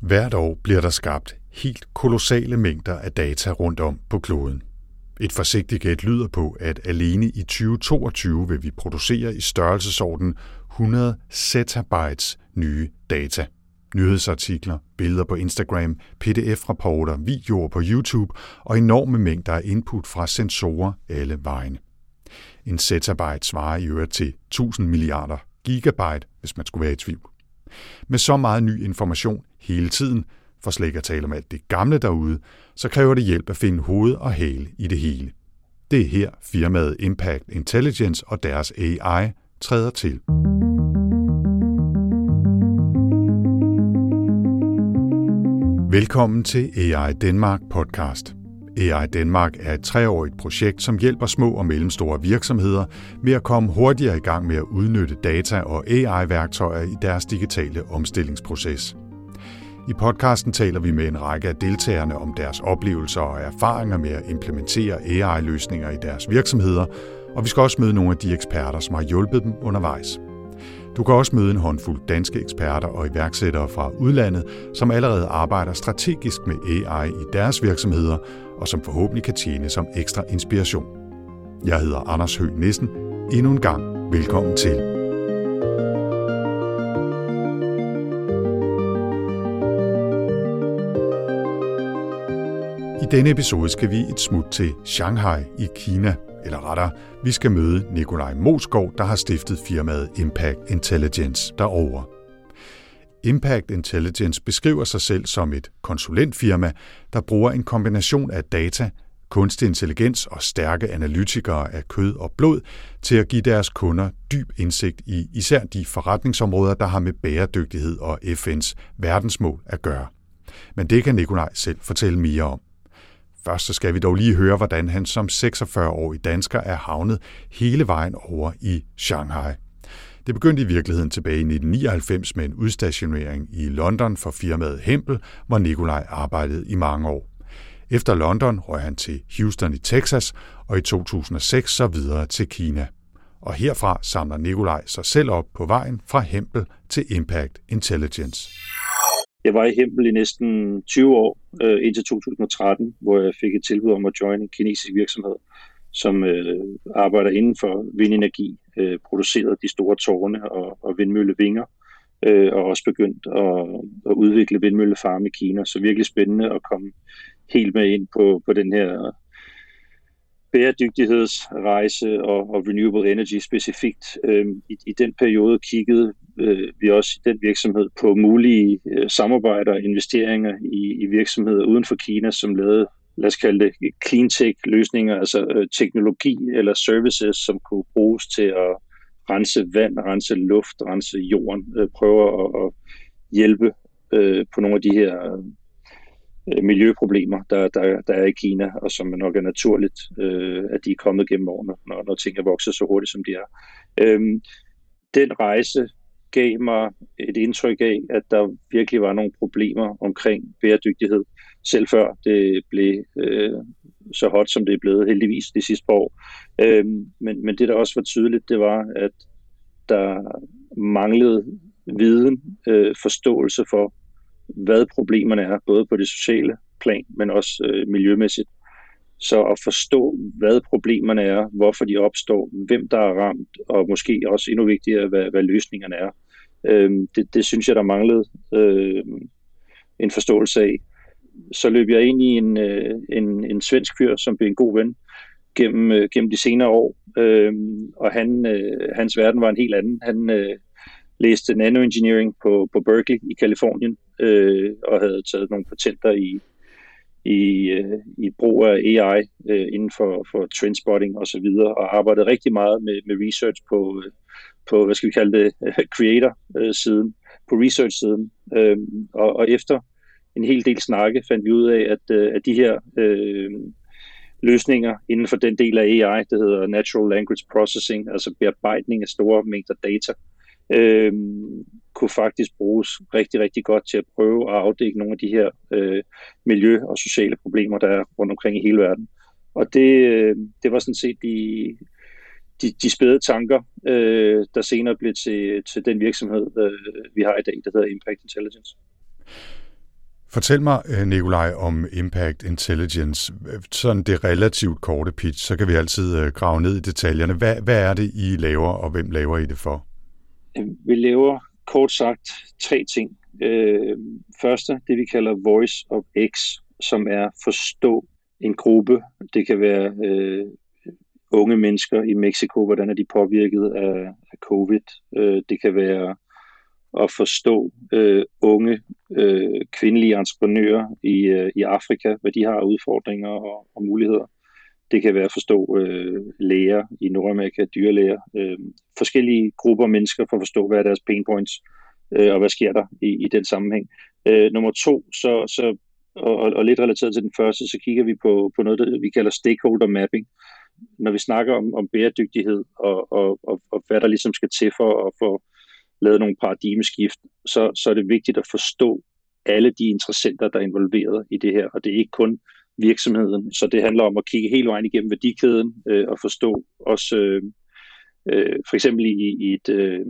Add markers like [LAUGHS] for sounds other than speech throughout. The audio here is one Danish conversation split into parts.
Hvert år bliver der skabt helt kolossale mængder af data rundt om på kloden. Et forsigtigt gæt lyder på, at alene i 2022 vil vi producere i størrelsesorden 100 zettabytes nye data. Nyhedsartikler, billeder på Instagram, pdf-rapporter, videoer på YouTube og enorme mængder af input fra sensorer alle vegne. En zettabyte svarer i øvrigt til 1000 milliarder gigabyte, hvis man skulle være i tvivl. Med så meget ny information hele tiden, for slet ikke at tale om alt det gamle derude, så kræver det hjælp at finde hoved og hale i det hele. Det er her firmaet Impact Intelligence og deres AI træder til. Velkommen til AI Danmark podcast. AI Danmark er et treårigt projekt, som hjælper små og mellemstore virksomheder med at komme hurtigere i gang med at udnytte data og AI-værktøjer i deres digitale omstillingsproces. I podcasten taler vi med en række af deltagerne om deres oplevelser og erfaringer med at implementere AI-løsninger i deres virksomheder, og vi skal også møde nogle af de eksperter, som har hjulpet dem undervejs. Du kan også møde en håndfuld danske eksperter og iværksættere fra udlandet, som allerede arbejder strategisk med AI i deres virksomheder, og som forhåbentlig kan tjene som ekstra inspiration. Jeg hedder Anders Høgh Nissen. Endnu en gang velkommen til. I denne episode skal vi et smut til Shanghai i Kina, eller rettere, vi skal møde Nikolaj Moskov, der har stiftet firmaet Impact Intelligence derovre. Impact Intelligence beskriver sig selv som et konsulentfirma, der bruger en kombination af data, kunstig intelligens og stærke analytikere af kød og blod til at give deres kunder dyb indsigt i især de forretningsområder, der har med bæredygtighed og FN's verdensmål at gøre. Men det kan Nikolaj selv fortælle mere om. Først så skal vi dog lige høre, hvordan han som 46-årig dansker er havnet hele vejen over i Shanghai. Det begyndte i virkeligheden tilbage i 1999 med en udstationering i London for firmaet Hempel, hvor Nikolaj arbejdede i mange år. Efter London røg han til Houston i Texas, og i 2006 så videre til Kina. Og herfra samler Nikolaj sig selv op på vejen fra Hempel til Impact Intelligence. Jeg var i Hempel i næsten 20 år, øh, indtil 2013, hvor jeg fik et tilbud om at joine en kinesisk virksomhed, som øh, arbejder inden for vindenergi, øh, produceret de store tårne og, og vindmøllevinger, øh, og også begyndt at, at udvikle vindmøllefarme i Kina. Så virkelig spændende at komme helt med ind på, på den her bæredygtighedsrejse og, og renewable energy specifikt. Øh, i, I den periode kiggede øh, vi også i den virksomhed på mulige øh, samarbejder og investeringer i, i virksomheder uden for Kina, som lavede lad os kalde det clean tech løsninger, altså øh, teknologi eller services, som kunne bruges til at rense vand, rense luft, rense jorden, øh, prøve at, at hjælpe øh, på nogle af de her Øh, miljøproblemer, der, der, der er i Kina, og som nok er naturligt, øh, at de er kommet gennem årene, når, når ting er vokset så hurtigt, som de er. Øh, den rejse gav mig et indtryk af, at der virkelig var nogle problemer omkring bæredygtighed, selv før det blev øh, så hot, som det er blevet heldigvis de sidste par år. Øhm, men, men det, der også var tydeligt, det var, at der manglede viden, øh, forståelse for, hvad problemerne er, både på det sociale plan, men også øh, miljømæssigt. Så at forstå, hvad problemerne er, hvorfor de opstår, hvem der er ramt, og måske også endnu vigtigere, hvad, hvad løsningerne er. Øh, det, det synes jeg, der manglede øh, en forståelse af. Så løb jeg ind i en, øh, en, en svensk fyr, som blev en god ven gennem, øh, gennem de senere år, øh, og han, øh, hans verden var en helt anden. Han øh, læste nanoengineering på, på Berkeley i Kalifornien, øh, og havde taget nogle patenter i, i, øh, i brug af AI øh, inden for, for trendspotting og så videre, og arbejdede rigtig meget med, med research på, øh, på, hvad skal vi kalde det, [LAUGHS] creator-siden, øh, på research-siden. Øh, og, og efter en hel del snakke fandt vi ud af, at, øh, at de her øh, løsninger inden for den del af AI, der hedder Natural Language Processing, altså bearbejdning af store mængder data, øh, kunne faktisk bruges rigtig, rigtig godt til at prøve at afdække nogle af de her øh, miljø- og sociale problemer, der er rundt omkring i hele verden. Og det, øh, det var sådan set de, de, de spæde tanker, øh, der senere blev til, til den virksomhed, øh, vi har i dag, der hedder Impact Intelligence. Fortæl mig, øh, Nikolaj, om Impact Intelligence. Sådan det relativt korte pitch, så kan vi altid øh, grave ned i detaljerne. Hvad, hvad er det, I laver, og hvem laver I det for? Vi laver kort sagt tre ting. Øh, første, det vi kalder Voice of X, som er forstå en gruppe. Det kan være øh, unge mennesker i Mexico, hvordan er de påvirket af, af covid. Øh, det kan være at forstå øh, unge øh, kvindelige entreprenører i, øh, i Afrika, hvad de har af udfordringer og, og muligheder. Det kan være at forstå øh, læger i Nordamerika, dyrlæger, øh, forskellige grupper af mennesker for at forstå, hvad er deres pain points, øh, og hvad sker der i, i den sammenhæng. Øh, nummer to, så, så og, og lidt relateret til den første, så kigger vi på, på noget, der vi kalder stakeholder mapping. Når vi snakker om, om bæredygtighed og, og, og, og hvad der ligesom skal til for at få lavet nogle paradigmeskift, så, så er det vigtigt at forstå alle de interessenter, der er involveret i det her. Og det er ikke kun virksomheden. Så det handler om at kigge hele vejen igennem værdikæden øh, og forstå også øh, øh, for eksempel i, i et øh,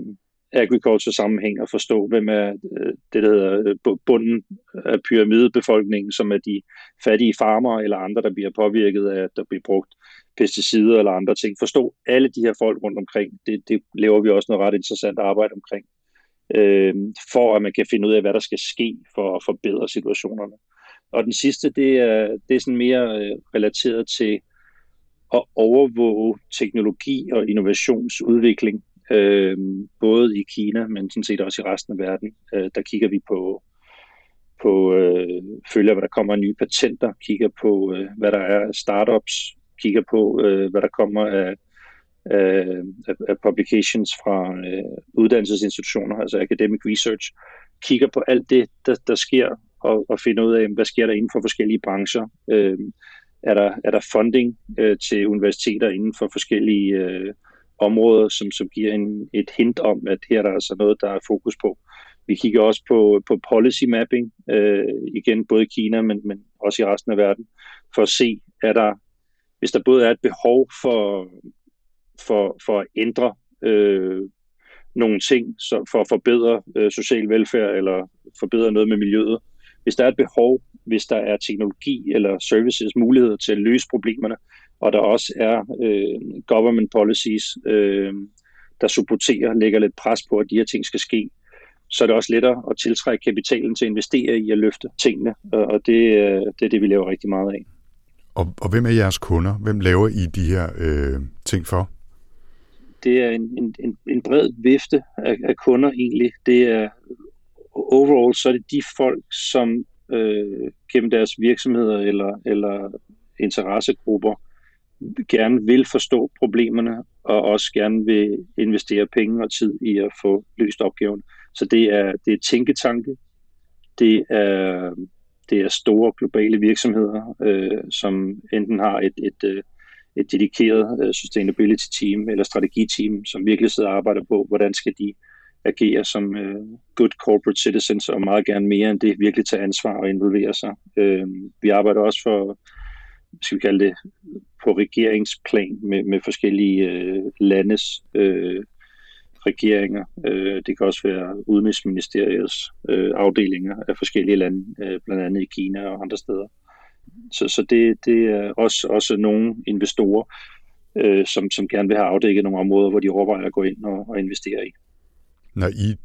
agriculture sammenhæng og forstå, hvem er øh, det, der hedder øh, bunden af pyramidebefolkningen, som er de fattige farmere eller andre, der bliver påvirket af, at der bliver brugt pesticider eller andre ting. Forstå alle de her folk rundt omkring. Det, det laver vi også noget ret interessant arbejde omkring, øh, for at man kan finde ud af, hvad der skal ske for at forbedre situationerne. Og den sidste, det er, det er sådan mere øh, relateret til at overvåge teknologi og innovationsudvikling, øh, både i Kina, men sådan set også i resten af verden. Øh, der kigger vi på, på øh, følger, hvad der kommer af nye patenter, kigger på, øh, hvad der er af startups, kigger på, øh, hvad der kommer af, af, af publications fra øh, uddannelsesinstitutioner, altså academic research, kigger på alt det, der, der sker, og, og finder ud af, hvad sker der inden for forskellige brancher. Øh, er, der, er der funding øh, til universiteter inden for forskellige øh, områder, som, som giver en, et hint om, at her er der altså noget, der er fokus på. Vi kigger også på, på policy mapping, øh, igen både i Kina, men, men også i resten af verden, for at se, er der, hvis der både er et behov for, for, for at ændre øh, nogle ting så for at forbedre øh, social velfærd eller forbedre noget med miljøet. Hvis der er et behov, hvis der er teknologi eller services muligheder til at løse problemerne, og der også er øh, government policies, øh, der supporterer, lægger lidt pres på, at de her ting skal ske, så er det også lettere at tiltrække kapitalen til at investere i at løfte tingene, og det, øh, det er det, vi laver rigtig meget af. Og, og hvem er jeres kunder? Hvem laver I de her øh, ting for? Det er en, en, en bred vifte af, af kunder egentlig. Det er overall, så er det de folk, som øh, gennem deres virksomheder eller, eller interessegrupper gerne vil forstå problemerne, og også gerne vil investere penge og tid i at få løst opgaven. Så det er, det er tænketanke, det er, det er store globale virksomheder, øh, som enten har et, et, øh, et dedikeret øh, sustainability team eller strategiteam, som virkelig sidder og arbejder på, hvordan skal de agere som øh, good corporate citizens, og meget gerne mere end det, virkelig tage ansvar og involvere sig. Øh, vi arbejder også for skal vi kalde det, på regeringsplan med, med forskellige øh, landes øh, regeringer. Øh, det kan også være udenrigsministeriets øh, afdelinger af forskellige lande, øh, blandt andet i Kina og andre steder. Så, så det, det er også, også nogle investorer, øh, som, som gerne vil have afdækket nogle områder, hvor de overvejer at gå ind og, og investere i. Når I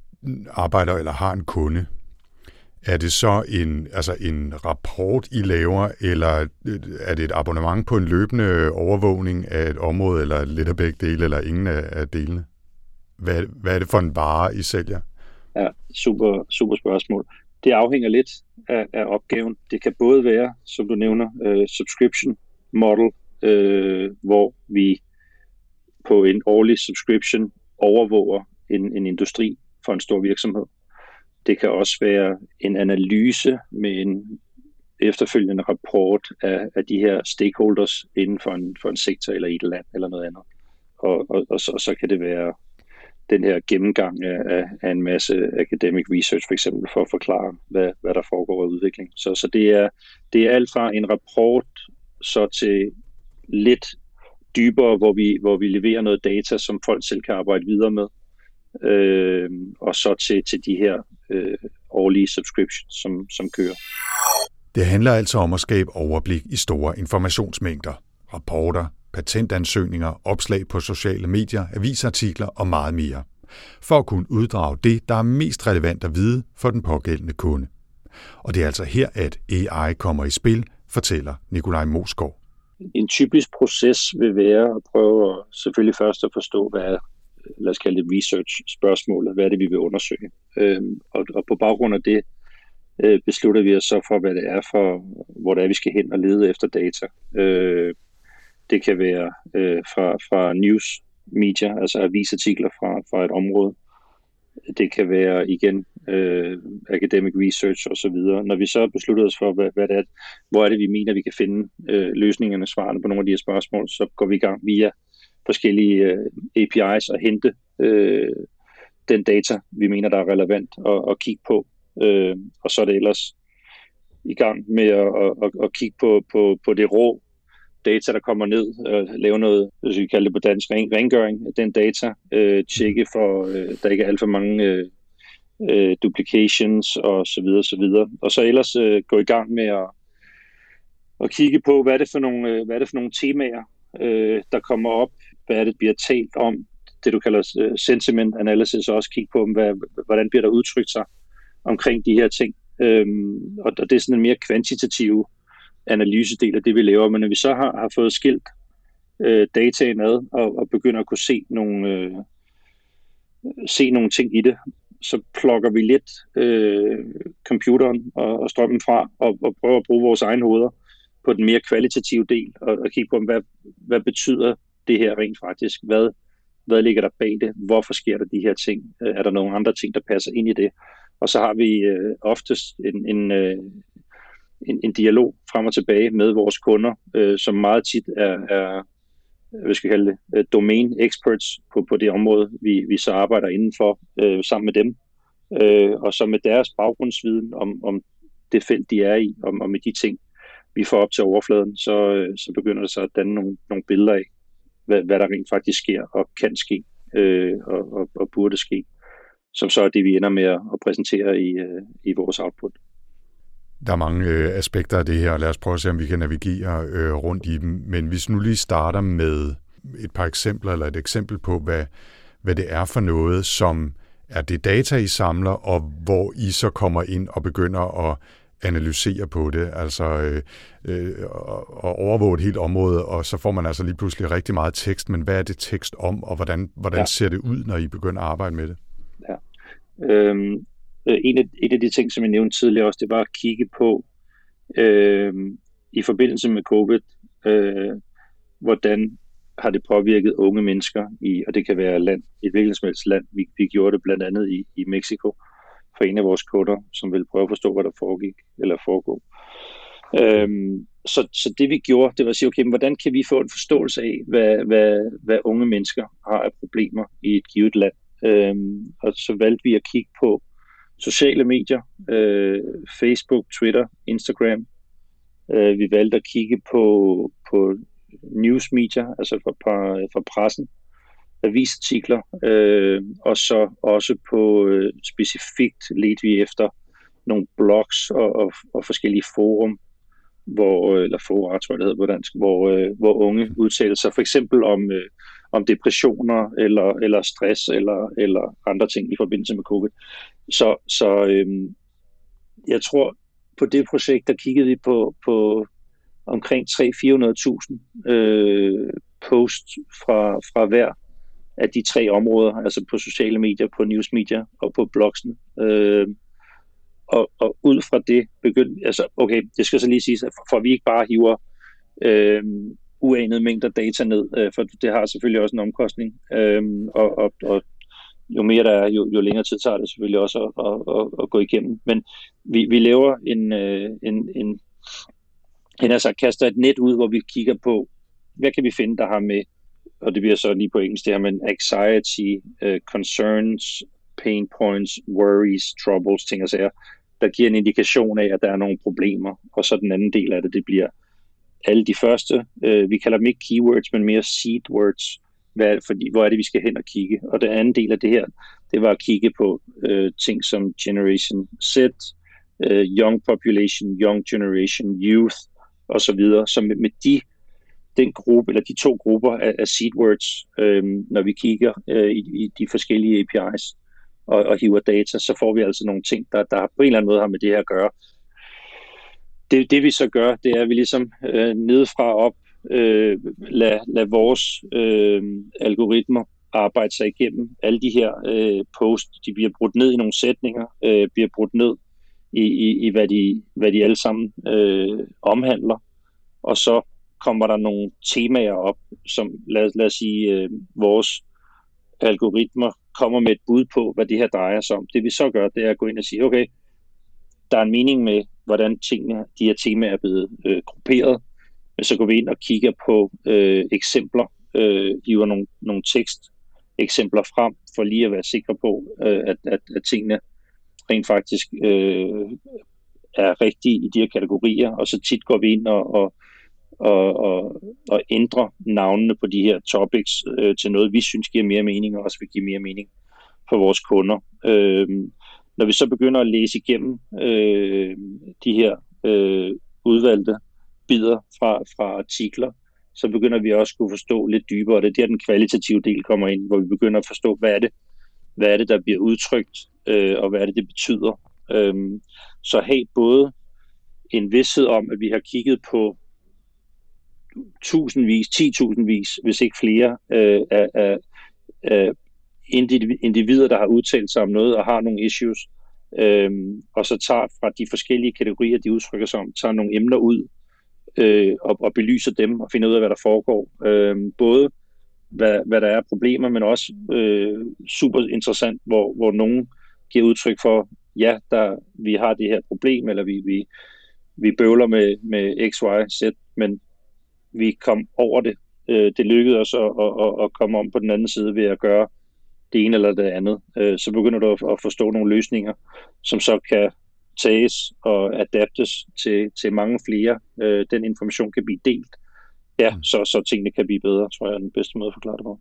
arbejder eller har en kunde, er det så en, altså en rapport, I laver, eller er det et abonnement på en løbende overvågning af et område, eller lidt af begge dele, eller ingen af, af delene? Hvad, hvad er det for en vare, I sælger? Ja, super, super spørgsmål. Det afhænger lidt af, af opgaven. Det kan både være, som du nævner, uh, subscription model, uh, hvor vi på en årlig subscription overvåger en, en industri for en stor virksomhed. Det kan også være en analyse med en efterfølgende rapport af, af de her stakeholders inden for en, for en sektor eller et land eller noget andet. Og, og, og, så, og så kan det være den her gennemgang af, af en masse academic research for eksempel for at forklare, hvad, hvad der foregår i udvikling. Så, så det, er, det er alt fra en rapport så til lidt dybere, hvor vi, hvor vi leverer noget data, som folk selv kan arbejde videre med øh, og så til, til de her øh, årlige subscriptions, som, som kører. Det handler altså om at skabe overblik i store informationsmængder, rapporter, patentansøgninger, opslag på sociale medier, avisartikler og meget mere. For at kunne uddrage det, der er mest relevant at vide for den pågældende kunde. Og det er altså her, at AI kommer i spil, fortæller Nikolaj Mosgaard. En typisk proces vil være at prøve at selvfølgelig først at forstå, hvad lad os kalde det research-spørgsmålet, hvad er det, vi vil undersøge. Øh, og, og på baggrund af det øh, beslutter vi os så for, hvad det er for, hvor det er, vi skal hen og lede efter data. Øh, det kan være øh, fra, fra news media, altså avisartikler fra, fra et område. Det kan være igen øh, academic research osv. Når vi så har besluttet os for, hvad, hvad det er, hvor er det, vi mener, vi kan finde øh, løsningerne, svarene på nogle af de her spørgsmål, så går vi i gang via forskellige øh, API's og hente øh, den data, vi mener, der er relevant at, at kigge på. Øh, og så er det ellers i gang med at, at, at kigge på, på, på det rå data, der kommer ned, og lave noget, hvis vi kalder det på dansk, ren, rengøring af den data, øh, tjekke for, øh, der ikke er alt for mange øh, øh, duplications og så videre, så videre. Og så ellers øh, gå i gang med at, at kigge på, hvad er det for nogle, øh, hvad er det for nogle temaer, øh, der kommer op, hvad er det, bliver talt om, det du kalder øh, sentiment analysis, og også kigge på, hvad, hvordan bliver der udtrykt sig omkring de her ting. Øhm, og, og det er sådan en mere kvantitativ analysedel af det, vi laver. Men når vi så har, har fået skilt øh, dataen ad og, og begynder at kunne se nogle, øh, se nogle ting i det, så plukker vi lidt øh, computeren og, og strømmen fra og, og prøver at bruge vores egne hoveder på den mere kvalitative del og, og kigge på, hvad, hvad betyder det her rent faktisk? Hvad, hvad ligger der bag det? Hvorfor sker der de her ting? Øh, er der nogle andre ting, der passer ind i det? Og så har vi øh, oftest en, en, øh, en, en dialog frem og tilbage med vores kunder, øh, som meget tit er, er hvad skal jeg kalde det, øh, domain experts på, på det område, vi, vi så arbejder indenfor øh, sammen med dem. Øh, og så med deres baggrundsviden om, om det felt, de er i, om, om med de ting, vi får op til overfladen, så, øh, så begynder det så at danne nogle, nogle billeder af, hvad, hvad der rent faktisk sker og kan ske øh, og, og, og burde ske, som så er det, vi ender med at, præsentere i, øh, i vores output. Der er mange øh, aspekter af det her, og lad os prøve at se, om vi kan navigere øh, rundt i dem. Men hvis nu lige starter med et par eksempler, eller et eksempel på, hvad, hvad det er for noget, som er det data, I samler, og hvor I så kommer ind og begynder at analysere på det, altså øh, øh, og overvåge et helt område, og så får man altså lige pludselig rigtig meget tekst, men hvad er det tekst om, og hvordan, hvordan ja. ser det ud, når I begynder at arbejde med det? Ja. Øhm, Øh, en, af, en af de ting, som jeg nævnte tidligere også, det var at kigge på øh, i forbindelse med covid, øh, hvordan har det påvirket unge mennesker i, og det kan være land, et hvilket som helst land. Vi, vi gjorde det blandt andet i, i Mexico for en af vores kunder, som ville prøve at forstå, hvad der foregik eller foregår. Øhm, så, så det vi gjorde, det var at sige, okay, men hvordan kan vi få en forståelse af, hvad, hvad, hvad unge mennesker har af problemer i et givet land? Øhm, og så valgte vi at kigge på, sociale medier, øh, Facebook, Twitter, Instagram. Øh, vi valgte at kigge på, på newsmedia, altså fra, fra, fra pressen, avisartikler, øh, og så også på øh, specifikt ledte vi efter nogle blogs og, og, og forskellige forum, hvor, øh, eller fora, tror jeg det hedder på dansk, hvor, øh, hvor unge udtaler sig for eksempel om, øh, om depressioner eller, eller stress eller, eller andre ting i forbindelse med covid. Så, så øh, jeg tror, på det projekt, der kiggede vi på, på omkring 300-400.000 øh, post fra, fra hver af de tre områder, altså på sociale medier, på newsmedier og på blogsene. Øh, og, og ud fra det begyndte, altså okay, det skal så lige siges, at for, for vi ikke bare hiver øh, uanede mængder data ned, øh, for det har selvfølgelig også en omkostning, øh, og, og, og jo mere der er, jo, jo længere tid tager det selvfølgelig også at, at, at, at gå igennem. Men vi, vi laver en, øh, en, en, en altså kaster et net ud, hvor vi kigger på, hvad kan vi finde, der har med, og det bliver så lige på engelsk, det her men anxiety, uh, concerns, pain points, worries, troubles, ting og sager, der giver en indikation af, at der er nogle problemer. Og så den anden del af det, det bliver alle de første, øh, vi kalder dem ikke keywords, men mere seed words, hvad, fordi, hvor er det, vi skal hen og kigge. Og den anden del af det her, det var at kigge på øh, ting som Generation Z, øh, Young Population, Young Generation, Youth osv. Så, så med, med de den gruppe, eller de to grupper af, af seed words, øh, når vi kigger øh, i, i de forskellige APIs og, og hiver data, så får vi altså nogle ting, der, der på en eller anden måde har med det her at gøre. Det, det vi så gør, det er, at vi ligesom øh, nedefra op øh, lader lad vores øh, algoritmer arbejde sig igennem alle de her øh, post. De bliver brudt ned i nogle sætninger, øh, bliver brudt ned i, i, i hvad, de, hvad de alle sammen øh, omhandler. Og så kommer der nogle temaer op, som lad, lad os sige, øh, vores algoritmer kommer med et bud på, hvad det her drejer sig om. Det vi så gør, det er at gå ind og sige, okay, der er en mening med, hvordan tingene, de her temaer er blevet øh, grupperet, men så går vi ind og kigger på øh, eksempler, øh, giver nogle, nogle tekst eksempler frem, for lige at være sikre på, øh, at, at, at tingene rent faktisk øh, er rigtige i de her kategorier, og så tit går vi ind og, og, og, og, og ændre navnene på de her topics øh, til noget, vi synes giver mere mening, og også vil give mere mening for vores kunder. Øh, når vi så begynder at læse igennem øh, de her øh, udvalgte bidder fra, fra artikler, så begynder vi også at kunne forstå lidt dybere, og det er der, den kvalitative del kommer ind, hvor vi begynder at forstå, hvad er det, hvad er det der bliver udtrykt, øh, og hvad er det, det betyder. Øh, så have både en vidshed om, at vi har kigget på tusindvis, ti tusindvis, hvis ikke flere, øh, af, af, af individer, der har udtalt sig om noget og har nogle issues, øh, og så tager fra de forskellige kategorier, de udtrykker sig om, tager nogle emner ud, øh, og, og belyser dem og finder ud af, hvad der foregår. Øh, både hvad, hvad der er problemer, men også øh, super interessant, hvor, hvor nogen giver udtryk for, ja, der, vi har det her problem, eller vi, vi, vi bøvler med, med X, Y, Z, men vi kom over det. Øh, det lykkedes os at, at, at, at komme om på den anden side ved at gøre det ene eller det andet. Øh, så begynder du at, at forstå nogle løsninger, som så kan tages og adaptes til, til mange flere. Øh, den information kan blive delt. Ja, mm. så, så tingene kan blive bedre, tror jeg er den bedste måde at forklare det på.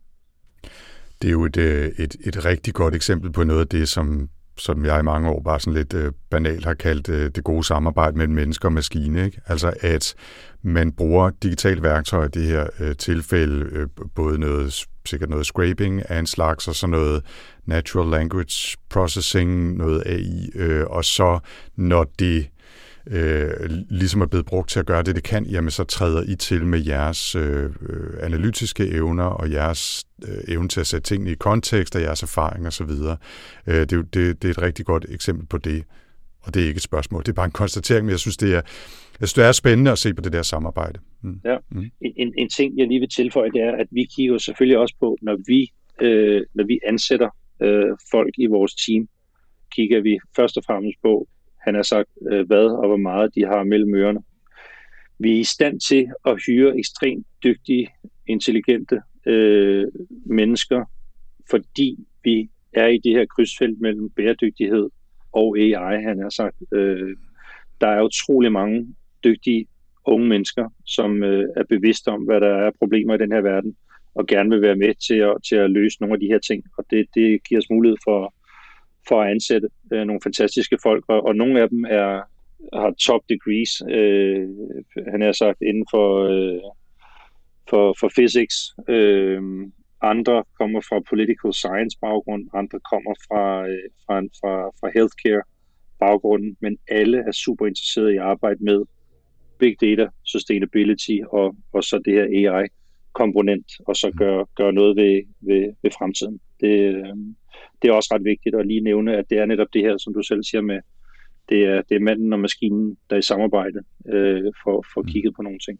Det er jo et, øh, et, et rigtig godt eksempel på noget af det, som, som jeg i mange år bare sådan lidt øh, banalt har kaldt øh, det gode samarbejde mellem mennesker og maskine. Ikke? Altså at man bruger digitale værktøjer i det her øh, tilfælde, øh, både noget sikkert noget scraping af en slags, og så noget natural language processing, noget AI, øh, og så når det øh, ligesom er blevet brugt til at gøre det, det kan, jamen så træder I til med jeres øh, analytiske evner og jeres øh, evne til at sætte tingene i kontekst og jeres erfaring osv. Øh, det, det, det er et rigtig godt eksempel på det, og det er ikke et spørgsmål, det er bare en konstatering, men jeg synes, det er, jeg synes, det er spændende at se på det der samarbejde. Mm. Ja. Mm. En, en ting, jeg lige vil tilføje, det er, at vi kigger selvfølgelig også på, når vi, øh, når vi ansætter øh, folk i vores team, kigger vi først og fremmest på, han har sagt, øh, hvad og hvor meget de har mellem ørerne. Vi er i stand til at hyre ekstremt dygtige, intelligente øh, mennesker, fordi vi er i det her krydsfelt mellem bæredygtighed og AI, han har sagt. Øh, der er utrolig mange dygtige unge mennesker, som øh, er bevidste om, hvad der er problemer i den her verden, og gerne vil være med til at, til at løse nogle af de her ting. Og det, det giver os mulighed for, for at ansætte øh, nogle fantastiske folk, og, og nogle af dem er har top degrees, øh, han har sagt, inden for, øh, for, for physics. Øh, andre kommer fra political science baggrund, andre kommer fra, øh, fra, fra, fra healthcare baggrunden, men alle er super interesserede i at arbejde med big data, sustainability og, og så det her AI-komponent, og så gøre gør noget ved, ved, ved fremtiden. Det, øh, det er også ret vigtigt at lige nævne, at det er netop det her, som du selv siger med, det er, det er manden og maskinen, der er i samarbejde øh, for, for mm. kigget på nogle ting.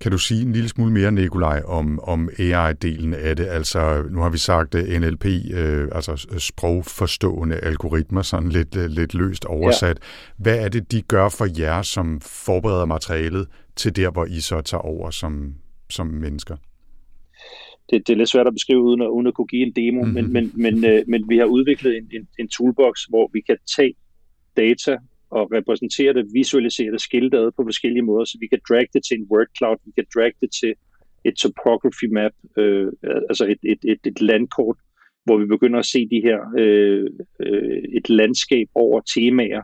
Kan du sige en lille smule mere, Nikolaj, om, om AI-delen af det? Altså, nu har vi sagt øh, NLP, øh, altså sprogforstående algoritmer, sådan lidt, uh, lidt løst oversat. Ja. Hvad er det, de gør for jer, som forbereder materialet til der, hvor I så tager over som, som mennesker? Det, det er lidt svært at beskrive, uden at, uden at kunne give en demo, mm-hmm. men, men, men, øh, men vi har udviklet en, en, en toolbox, hvor vi kan tage data og repræsentere det, visualisere det, skille det på forskellige måder, så vi kan drag det til en word cloud, vi kan drag det til et topography map, øh, altså et, et, et, et landkort, hvor vi begynder at se de her øh, øh, et landskab over temaer.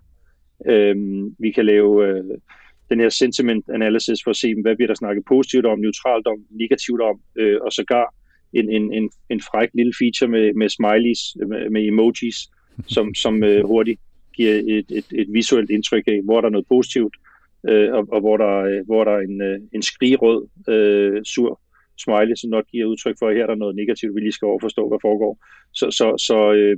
Øh, vi kan lave øh, den her sentiment analysis for at se, hvad bliver der snakket positivt om, neutralt om, negativt om, øh, og sågar en, en, en, en fræk lille feature med, med smileys, med, med emojis, som, som øh, hurtigt giver et, et, et visuelt indtryk af, hvor der er noget positivt, øh, og, og hvor der, øh, hvor der er en, øh, en skrigerød, øh, sur smiley, som nok giver udtryk for, at her er der noget negativt, vi lige skal overforstå, hvad foregår. Så, så, så øh,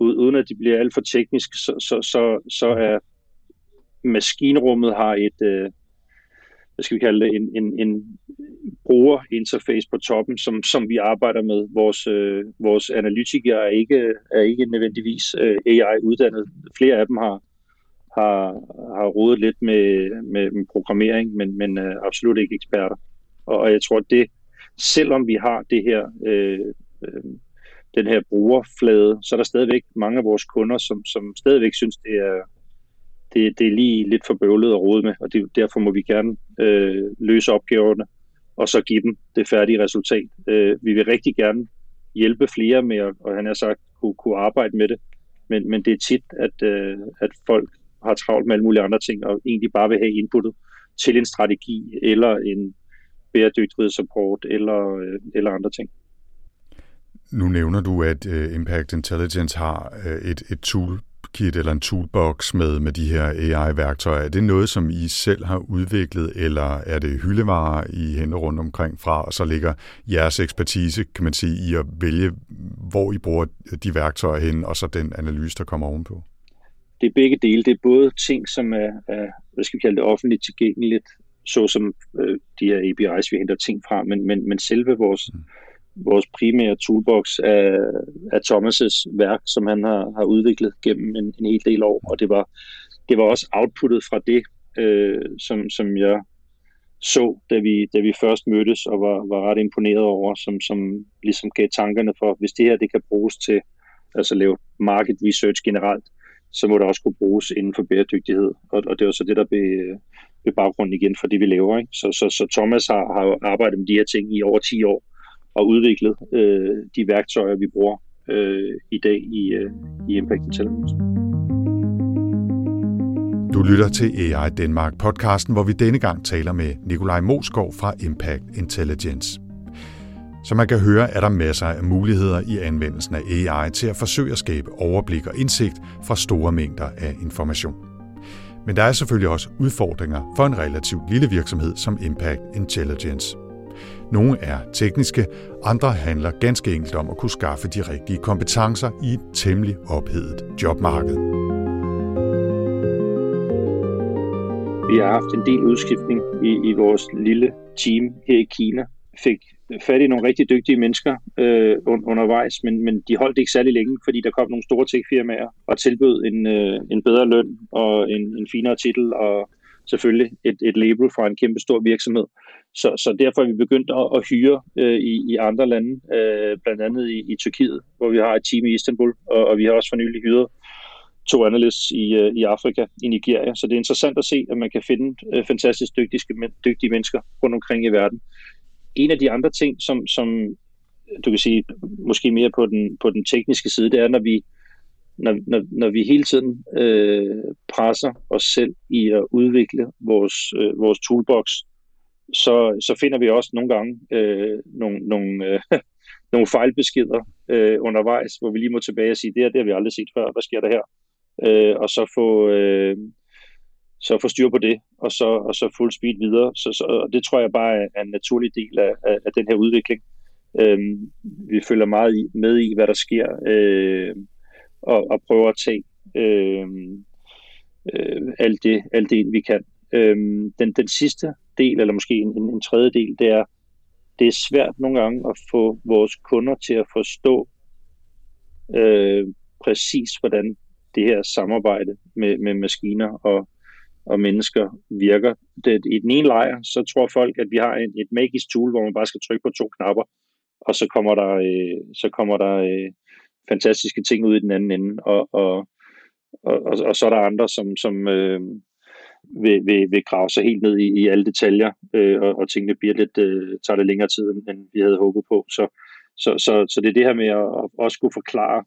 uden at det bliver alt for teknisk, så, så, så, så er maskinrummet har et, øh, hvad skal vi kalde det, en, en, en brugerinterface på toppen, som, som vi arbejder med. Vores, øh, vores analytikere er ikke, er ikke nødvendigvis øh, AI-uddannet. Flere af dem har, har, har rodet lidt med, med, med programmering, men, men øh, absolut ikke eksperter. Og, og jeg tror, det, selvom vi har det her, øh, øh, den her brugerflade, så er der stadigvæk mange af vores kunder, som, som stadigvæk synes, det er, det, det er lige lidt for bøvlet at rode med, og det, derfor må vi gerne øh, løse opgaverne, og så give dem det færdige resultat. Øh, vi vil rigtig gerne hjælpe flere med at, og han har sagt, kunne, kunne arbejde med det, men, men det er tit, at, øh, at folk har travlt med alle mulige andre ting, og egentlig bare vil have inputtet til en strategi, eller en bæredygtighedsrapport, eller, øh, eller andre ting. Nu nævner du, at øh, Impact Intelligence har øh, et, et tool toolkit eller en toolbox med, med de her AI-værktøjer. Er det noget, som I selv har udviklet, eller er det hyldevarer, I henter rundt omkring fra, og så ligger jeres ekspertise, kan man sige, i at vælge, hvor I bruger de værktøjer hen, og så den analyse, der kommer ovenpå? Det er begge dele. Det er både ting, som er, er hvad skal vi kalde det, offentligt tilgængeligt, såsom øh, de her API's, vi henter ting fra, men, men, men selve vores mm vores primære toolbox af, af Thomas' værk, som han har, har udviklet gennem en, en hel del år, og det var, det var også outputtet fra det, øh, som, som jeg så, da vi, da vi først mødtes og var, var ret imponeret over, som, som ligesom gav tankerne for, hvis det her det kan bruges til altså lave market research generelt, så må det også kunne bruges inden for bæredygtighed. Og, og det var så det, der blev, blev baggrunden igen for det, vi laver. Ikke? Så, så, så Thomas har, har arbejdet med de her ting i over 10 år, og udviklet øh, de værktøjer, vi bruger øh, i dag i, øh, i Impact Intelligence. Du lytter til AI Danmark podcasten, hvor vi denne gang taler med Nikolaj Moskov fra Impact Intelligence. Som man kan høre, er der masser af muligheder i anvendelsen af AI til at forsøge at skabe overblik og indsigt fra store mængder af information. Men der er selvfølgelig også udfordringer for en relativt lille virksomhed som Impact Intelligence. Nogle er tekniske, andre handler ganske enkelt om at kunne skaffe de rigtige kompetencer i et temmelig ophedet jobmarked. Vi har haft en del udskiftning i, i vores lille team her i Kina. Fik fat i nogle rigtig dygtige mennesker øh, undervejs, men, men de holdt ikke særlig længe, fordi der kom nogle store techfirmaer og tilbød en, øh, en bedre løn og en, en finere titel og selvfølgelig et, et label fra en kæmpe stor virksomhed. Så, så derfor er vi begyndt at, at hyre øh, i, i andre lande, øh, blandt andet i, i Tyrkiet, hvor vi har et team i Istanbul, og, og vi har også for nylig hyret to analysts i, øh, i Afrika, i Nigeria. Så det er interessant at se, at man kan finde øh, fantastisk dygtige, dygtige mennesker rundt omkring i verden. En af de andre ting, som, som du kan sige, måske mere på den, på den tekniske side, det er, når vi, når, når, når vi hele tiden øh, presser os selv i at udvikle vores, øh, vores toolbox, så, så finder vi også nogle gange øh, nogle, nogle, øh, [LAUGHS] nogle fejlbeskeder øh, undervejs, hvor vi lige må tilbage og sige, det her det har vi aldrig set før, hvad sker der her? Øh, og så få, øh, så få styr på det, og så, og så fuld speed videre. Så, så, og det tror jeg bare er en naturlig del af, af, af den her udvikling. Øh, vi følger meget med i, hvad der sker, øh, og, og prøver at tage øhm, øh, øh, alt, det, alt det, vi kan. Øh, den, den sidste del, eller måske en, en tredje del, det er, det er svært nogle gange at få vores kunder til at forstå øh, præcis, hvordan det her samarbejde med, med maskiner og, og mennesker virker. Det, I den ene lejr, så tror folk, at vi har en, et magisk tool, hvor man bare skal trykke på to knapper, og så kommer der, øh, så kommer der øh, fantastiske ting ud i den anden ende. Og, og, og, og, og så er der andre, som, som, øh, vil, vil, vil grave sig helt ned i, i alle detaljer, øh, og, og tingene bliver lidt, øh, tager det længere tid, end vi havde håbet på. Så, Så, så, så det er det her med at, at også kunne forklare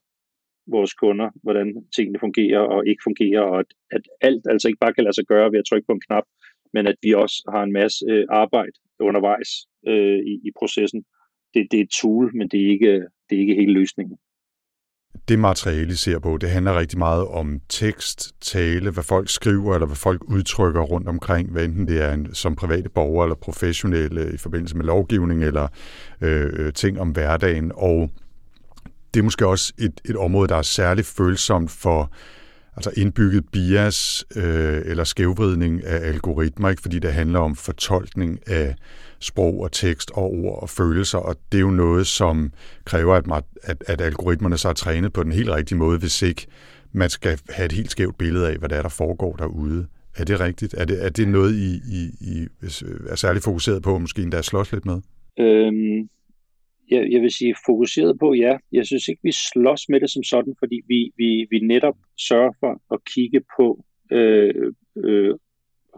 vores kunder, hvordan tingene fungerer og ikke fungerer, og at, at alt altså ikke bare kan lade sig gøre ved at trykke på en knap, men at vi også har en masse øh, arbejde undervejs øh, i, i processen. Det, det er et tool, men det er ikke, det er ikke hele løsningen det materiale, I ser på, det handler rigtig meget om tekst, tale, hvad folk skriver, eller hvad folk udtrykker rundt omkring, hvad enten det er en, som private borgere eller professionelle i forbindelse med lovgivning, eller øh, øh ting om hverdagen. Og det er måske også et, et område, der er særligt følsomt for altså indbygget bias øh, eller skævvridning af algoritmer, ikke? fordi det handler om fortolkning af sprog og tekst og ord og følelser, og det er jo noget, som kræver, at, at, at algoritmerne så er trænet på den helt rigtige måde, hvis ikke man skal have et helt skævt billede af, hvad der er, der foregår derude. Er det rigtigt? Er det, er det noget, I, I, I øh, er særligt fokuseret på, måske endda slås lidt med? Øhm, jeg, jeg vil sige fokuseret på, ja. Jeg synes ikke, vi slås med det som sådan, fordi vi, vi, vi netop sørger for at kigge på øh, øh,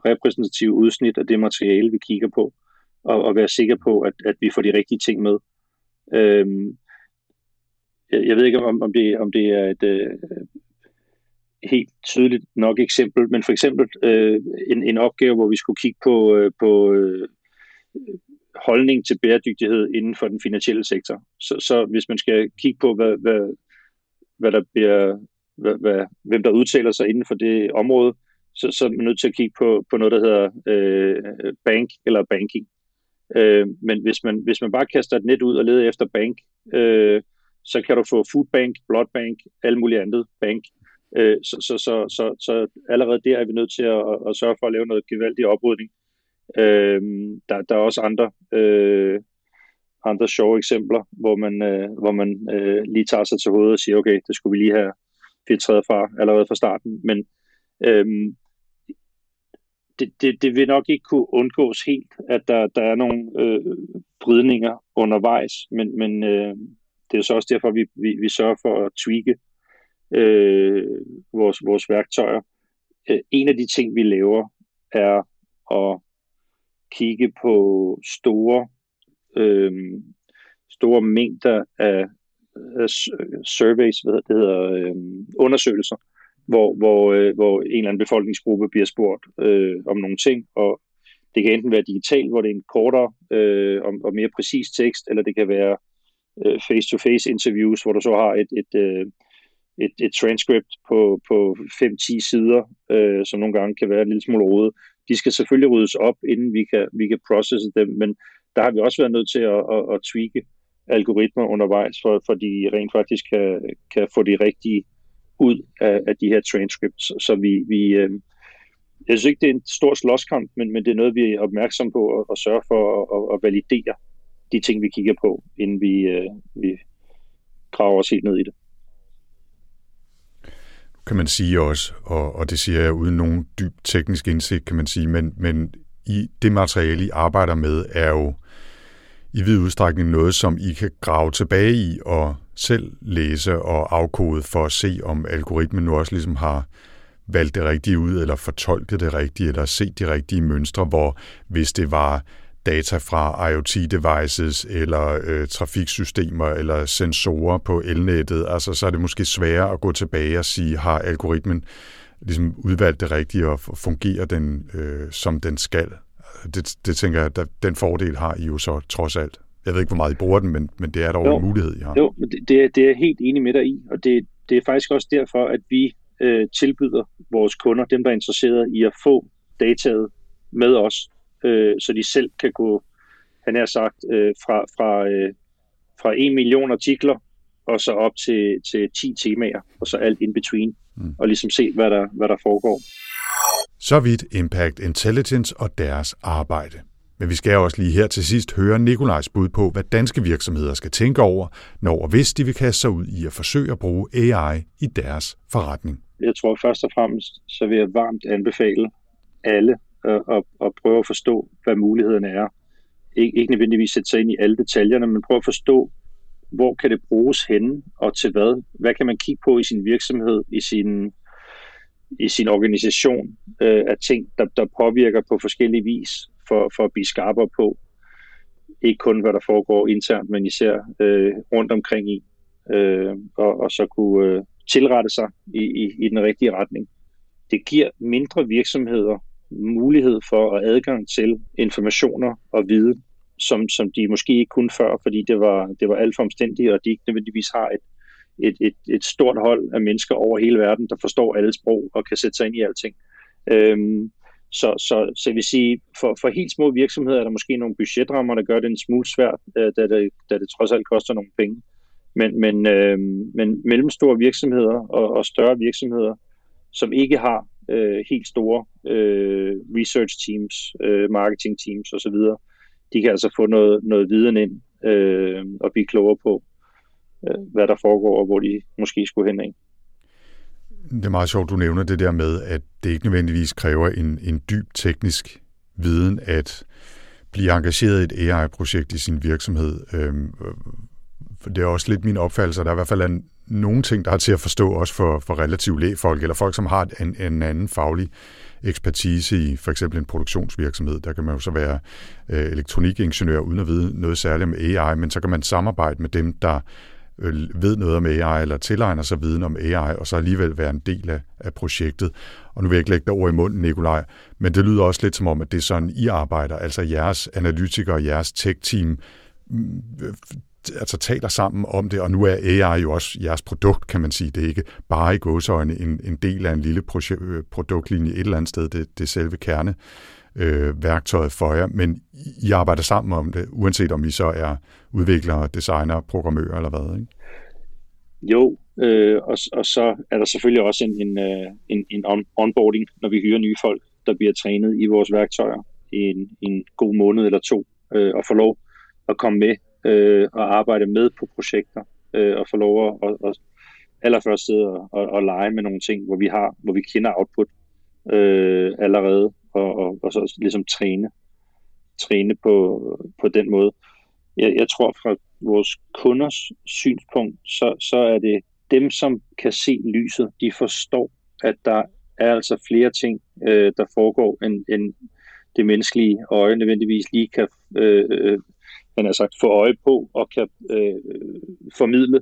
repræsentative udsnit af det materiale, vi kigger på og, og være sikker på, at, at vi får de rigtige ting med. Øhm, jeg, jeg ved ikke, om, om, det, om det er et øh, helt tydeligt nok eksempel, men for eksempel øh, en, en opgave, hvor vi skulle kigge på, øh, på øh, holdning til bæredygtighed inden for den finansielle sektor. Så, så hvis man skal kigge på, hvad, hvad, hvad der bliver, hvad, hvad, hvem der udtaler sig inden for det område, så, så er man nødt til at kigge på, på noget, der hedder øh, bank eller banking. Øh, men hvis man, hvis man bare kaster et net ud og leder efter bank, øh, så kan du få food bank, blood bank, alle mulige andet bank. Øh, så, så, så, så, så allerede der er vi nødt til at, at sørge for at lave noget gevaldig oprydning. Øh, der, der er også andre, øh, andre sjove eksempler, hvor man, øh, hvor man øh, lige tager sig til hovedet og siger, okay, det skulle vi lige have filtreret fra allerede fra starten. Men øh, det, det, det vil nok ikke kunne undgås helt, at der, der er nogle øh, brydninger undervejs, men, men øh, det er så også derfor, vi, vi, vi sørger for at tweake øh, vores, vores værktøjer. Øh, en af de ting, vi laver, er at kigge på store, øh, store mængder af, af surveys, hvad det hedder, øh, undersøgelser, hvor, hvor, øh, hvor en eller anden befolkningsgruppe bliver spurgt øh, om nogle ting, og det kan enten være digitalt, hvor det er en kortere øh, og, og mere præcis tekst, eller det kan være øh, face-to-face interviews, hvor du så har et, et, øh, et, et transcript på, på 5-10 sider, øh, som nogle gange kan være en lille smule rodet. De skal selvfølgelig ryddes op, inden vi kan, vi kan processe dem, men der har vi også været nødt til at, at, at tweake algoritmer undervejs, for, for de rent faktisk kan, kan få de rigtige ud af, af de her transcripts. Så vi, vi øh, jeg synes ikke, det er en stor slåskamp, men, men det er noget, vi er opmærksom på at, at sørge for at, at, at validere de ting, vi kigger på, inden vi, øh, vi graver os helt ned i det. Kan man sige også, og, og det siger jeg uden nogen dyb teknisk indsigt, kan man sige, men, men i det materiale, I arbejder med, er jo i vid udstrækning noget, som I kan grave tilbage i og selv læse og afkode for at se, om algoritmen nu også ligesom har valgt det rigtige ud, eller fortolket det rigtige, eller set de rigtige mønstre, hvor hvis det var data fra IoT-devices, eller øh, trafiksystemer, eller sensorer på elnettet, altså så er det måske sværere at gå tilbage og sige, har algoritmen ligesom udvalgt det rigtige, og fungerer den, øh, som den skal? Det, det tænker jeg, at den fordel har I jo så trods alt. Jeg ved ikke, hvor meget I bruger den, men, men det er dog jo, en mulighed, I har. Jo, det, det, det er jeg helt enig med dig i, og det, det er faktisk også derfor, at vi øh, tilbyder vores kunder, dem der er interesseret i at få dataet med os, øh, så de selv kan gå, han har sagt, øh, fra, fra, øh, fra en million artikler og så op til, til 10 temaer, og så alt in between, mm. og ligesom se, hvad der, hvad der foregår. Så vidt Impact Intelligence og deres arbejde. Men vi skal også lige her til sidst høre Nikolajs bud på, hvad danske virksomheder skal tænke over, når og hvis de vil kaste sig ud i at forsøge at bruge AI i deres forretning. Jeg tror først og fremmest, så vil jeg varmt anbefale alle at, at, at prøve at forstå, hvad mulighederne er. Ik- ikke nødvendigvis sætte sig ind i alle detaljerne, men prøve at forstå, hvor kan det bruges henne, og til hvad? Hvad kan man kigge på i sin virksomhed, i sin, i sin organisation øh, af ting, der, der påvirker på forskellige vis for, for at blive skarpere på, ikke kun hvad der foregår internt, men især øh, rundt omkring i, øh, og, og så kunne øh, tilrette sig i, i, i den rigtige retning. Det giver mindre virksomheder mulighed for at adgang til informationer og viden, som, som de måske ikke kunne før, fordi det var, det var alt for omstændigt, og de ikke nødvendigvis har et, et, et, et stort hold af mennesker over hele verden, der forstår alle sprog og kan sætte sig ind i alting. Øhm, så, så, så jeg vil sige, for, for helt små virksomheder er der måske nogle budgetrammer, der gør det en smule svært, øh, da, det, da det trods alt koster nogle penge. Men, men, øh, men mellemstore virksomheder og, og større virksomheder, som ikke har øh, helt store øh, research teams, øh, marketing teams osv., de kan altså få noget, noget viden ind øh, og blive klogere på, øh, hvad der foregår og hvor de måske skulle hen af. Det er meget sjovt, du nævner det der med, at det ikke nødvendigvis kræver en, en dyb teknisk viden at blive engageret i et AI-projekt i sin virksomhed. Øhm, for det er også lidt min opfattelse, at der er i hvert fald er nogle ting, der er til at forstå også for, for relativt lægfolk, eller folk, som har en, en anden faglig ekspertise i for eksempel en produktionsvirksomhed. Der kan man jo så være øh, elektronikingeniør uden at vide noget særligt om AI, men så kan man samarbejde med dem, der Øh, ved noget om AI, eller tilegner sig viden om AI, og så alligevel være en del af, af projektet. Og nu vil jeg ikke lægge dig ord i munden, Nikolaj, men det lyder også lidt som om, at det er sådan, I arbejder, altså jeres analytikere, jeres tech-team, mm, altså taler sammen om det, og nu er AI jo også jeres produkt, kan man sige. Det er ikke bare i gåsøjne en, en del af en lille projek- øh, produktlinje et eller andet sted, det, det er selve kerne øh, værktøjet for jer, men I arbejder sammen om det, uanset om I så er udviklere, designer, programmører eller hvad, ikke? Jo, øh, og, og så er der selvfølgelig også en, en, øh, en, en on, onboarding, når vi hyrer nye folk, der bliver trænet i vores værktøjer i en, en god måned eller to, øh, og få lov at komme med øh, og arbejde med på projekter, øh, og få lov at, at, at allerførst sidde og, og, og lege med nogle ting, hvor vi har, hvor vi kender output øh, allerede, og, og, og så ligesom træne, træne på, på den måde. Jeg, jeg tror fra vores kunders synspunkt, så, så er det dem, som kan se lyset, de forstår, at der er altså flere ting, øh, der foregår, end, end det menneskelige øje nødvendigvis lige kan øh, øh, man har sagt, få øje på og kan øh, formidle.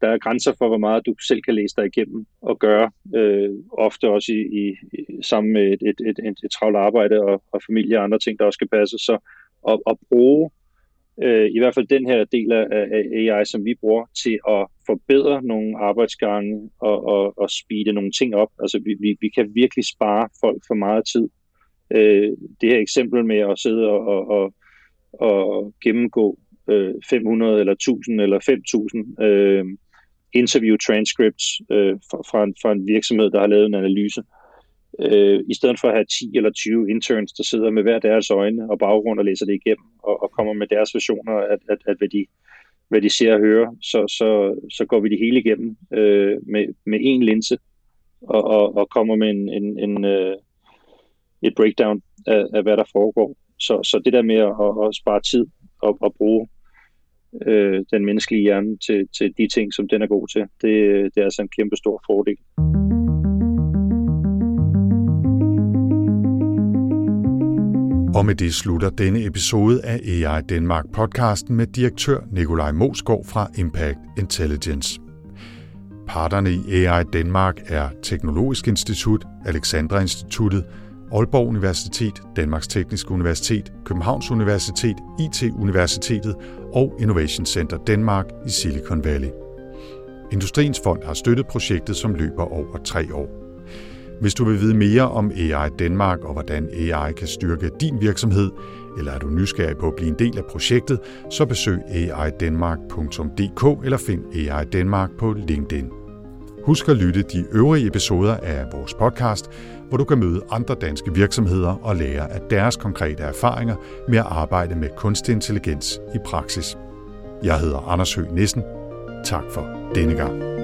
Der er grænser for, hvor meget du selv kan læse dig igennem og gøre, øh, ofte også i, i, sammen med et, et, et, et, et travlt arbejde og, og familie og andre ting, der også skal passe. Så at, at bruge øh, i hvert fald den her del af, af AI, som vi bruger til at forbedre nogle arbejdsgange og, og, og speede nogle ting op. Altså vi, vi, vi kan virkelig spare folk for meget tid. Øh, det her eksempel med at sidde og, og, og at gennemgå øh, 500 eller 1000 eller 5000 øh, interview transcripts øh, fra, fra, en, fra en virksomhed, der har lavet en analyse. Øh, I stedet for at have 10 eller 20 interns, der sidder med hver deres øjne og baggrund og læser det igennem og, og kommer med deres versioner af, at, at hvad, de, hvad de ser og hører, så, så, så går vi det hele igennem øh, med, med én linse og, og, og kommer med en, en, en, øh, et breakdown af, af, hvad der foregår. Så, så det der med at, at spare tid og at bruge øh, den menneskelige hjerne til, til de ting, som den er god til, det, det er altså en kæmpe stor fordel. Og med det slutter denne episode af AI Danmark podcasten med direktør Nikolaj Mosgaard fra Impact Intelligence. Parterne i AI Danmark er Teknologisk Institut, Alexandra Instituttet, Aalborg Universitet, Danmarks Tekniske Universitet, Københavns Universitet, IT-universitetet og Innovation Center Danmark i Silicon Valley. Industriens Fond har støttet projektet, som løber over tre år. Hvis du vil vide mere om AI Danmark og hvordan AI kan styrke din virksomhed, eller er du nysgerrig på at blive en del af projektet, så besøg aidanmark.dk eller find AI Danmark på LinkedIn. Husk at lytte de øvrige episoder af vores podcast, hvor du kan møde andre danske virksomheder og lære af deres konkrete erfaringer med at arbejde med kunstig intelligens i praksis. Jeg hedder Anders Høgh Nissen. Tak for denne gang.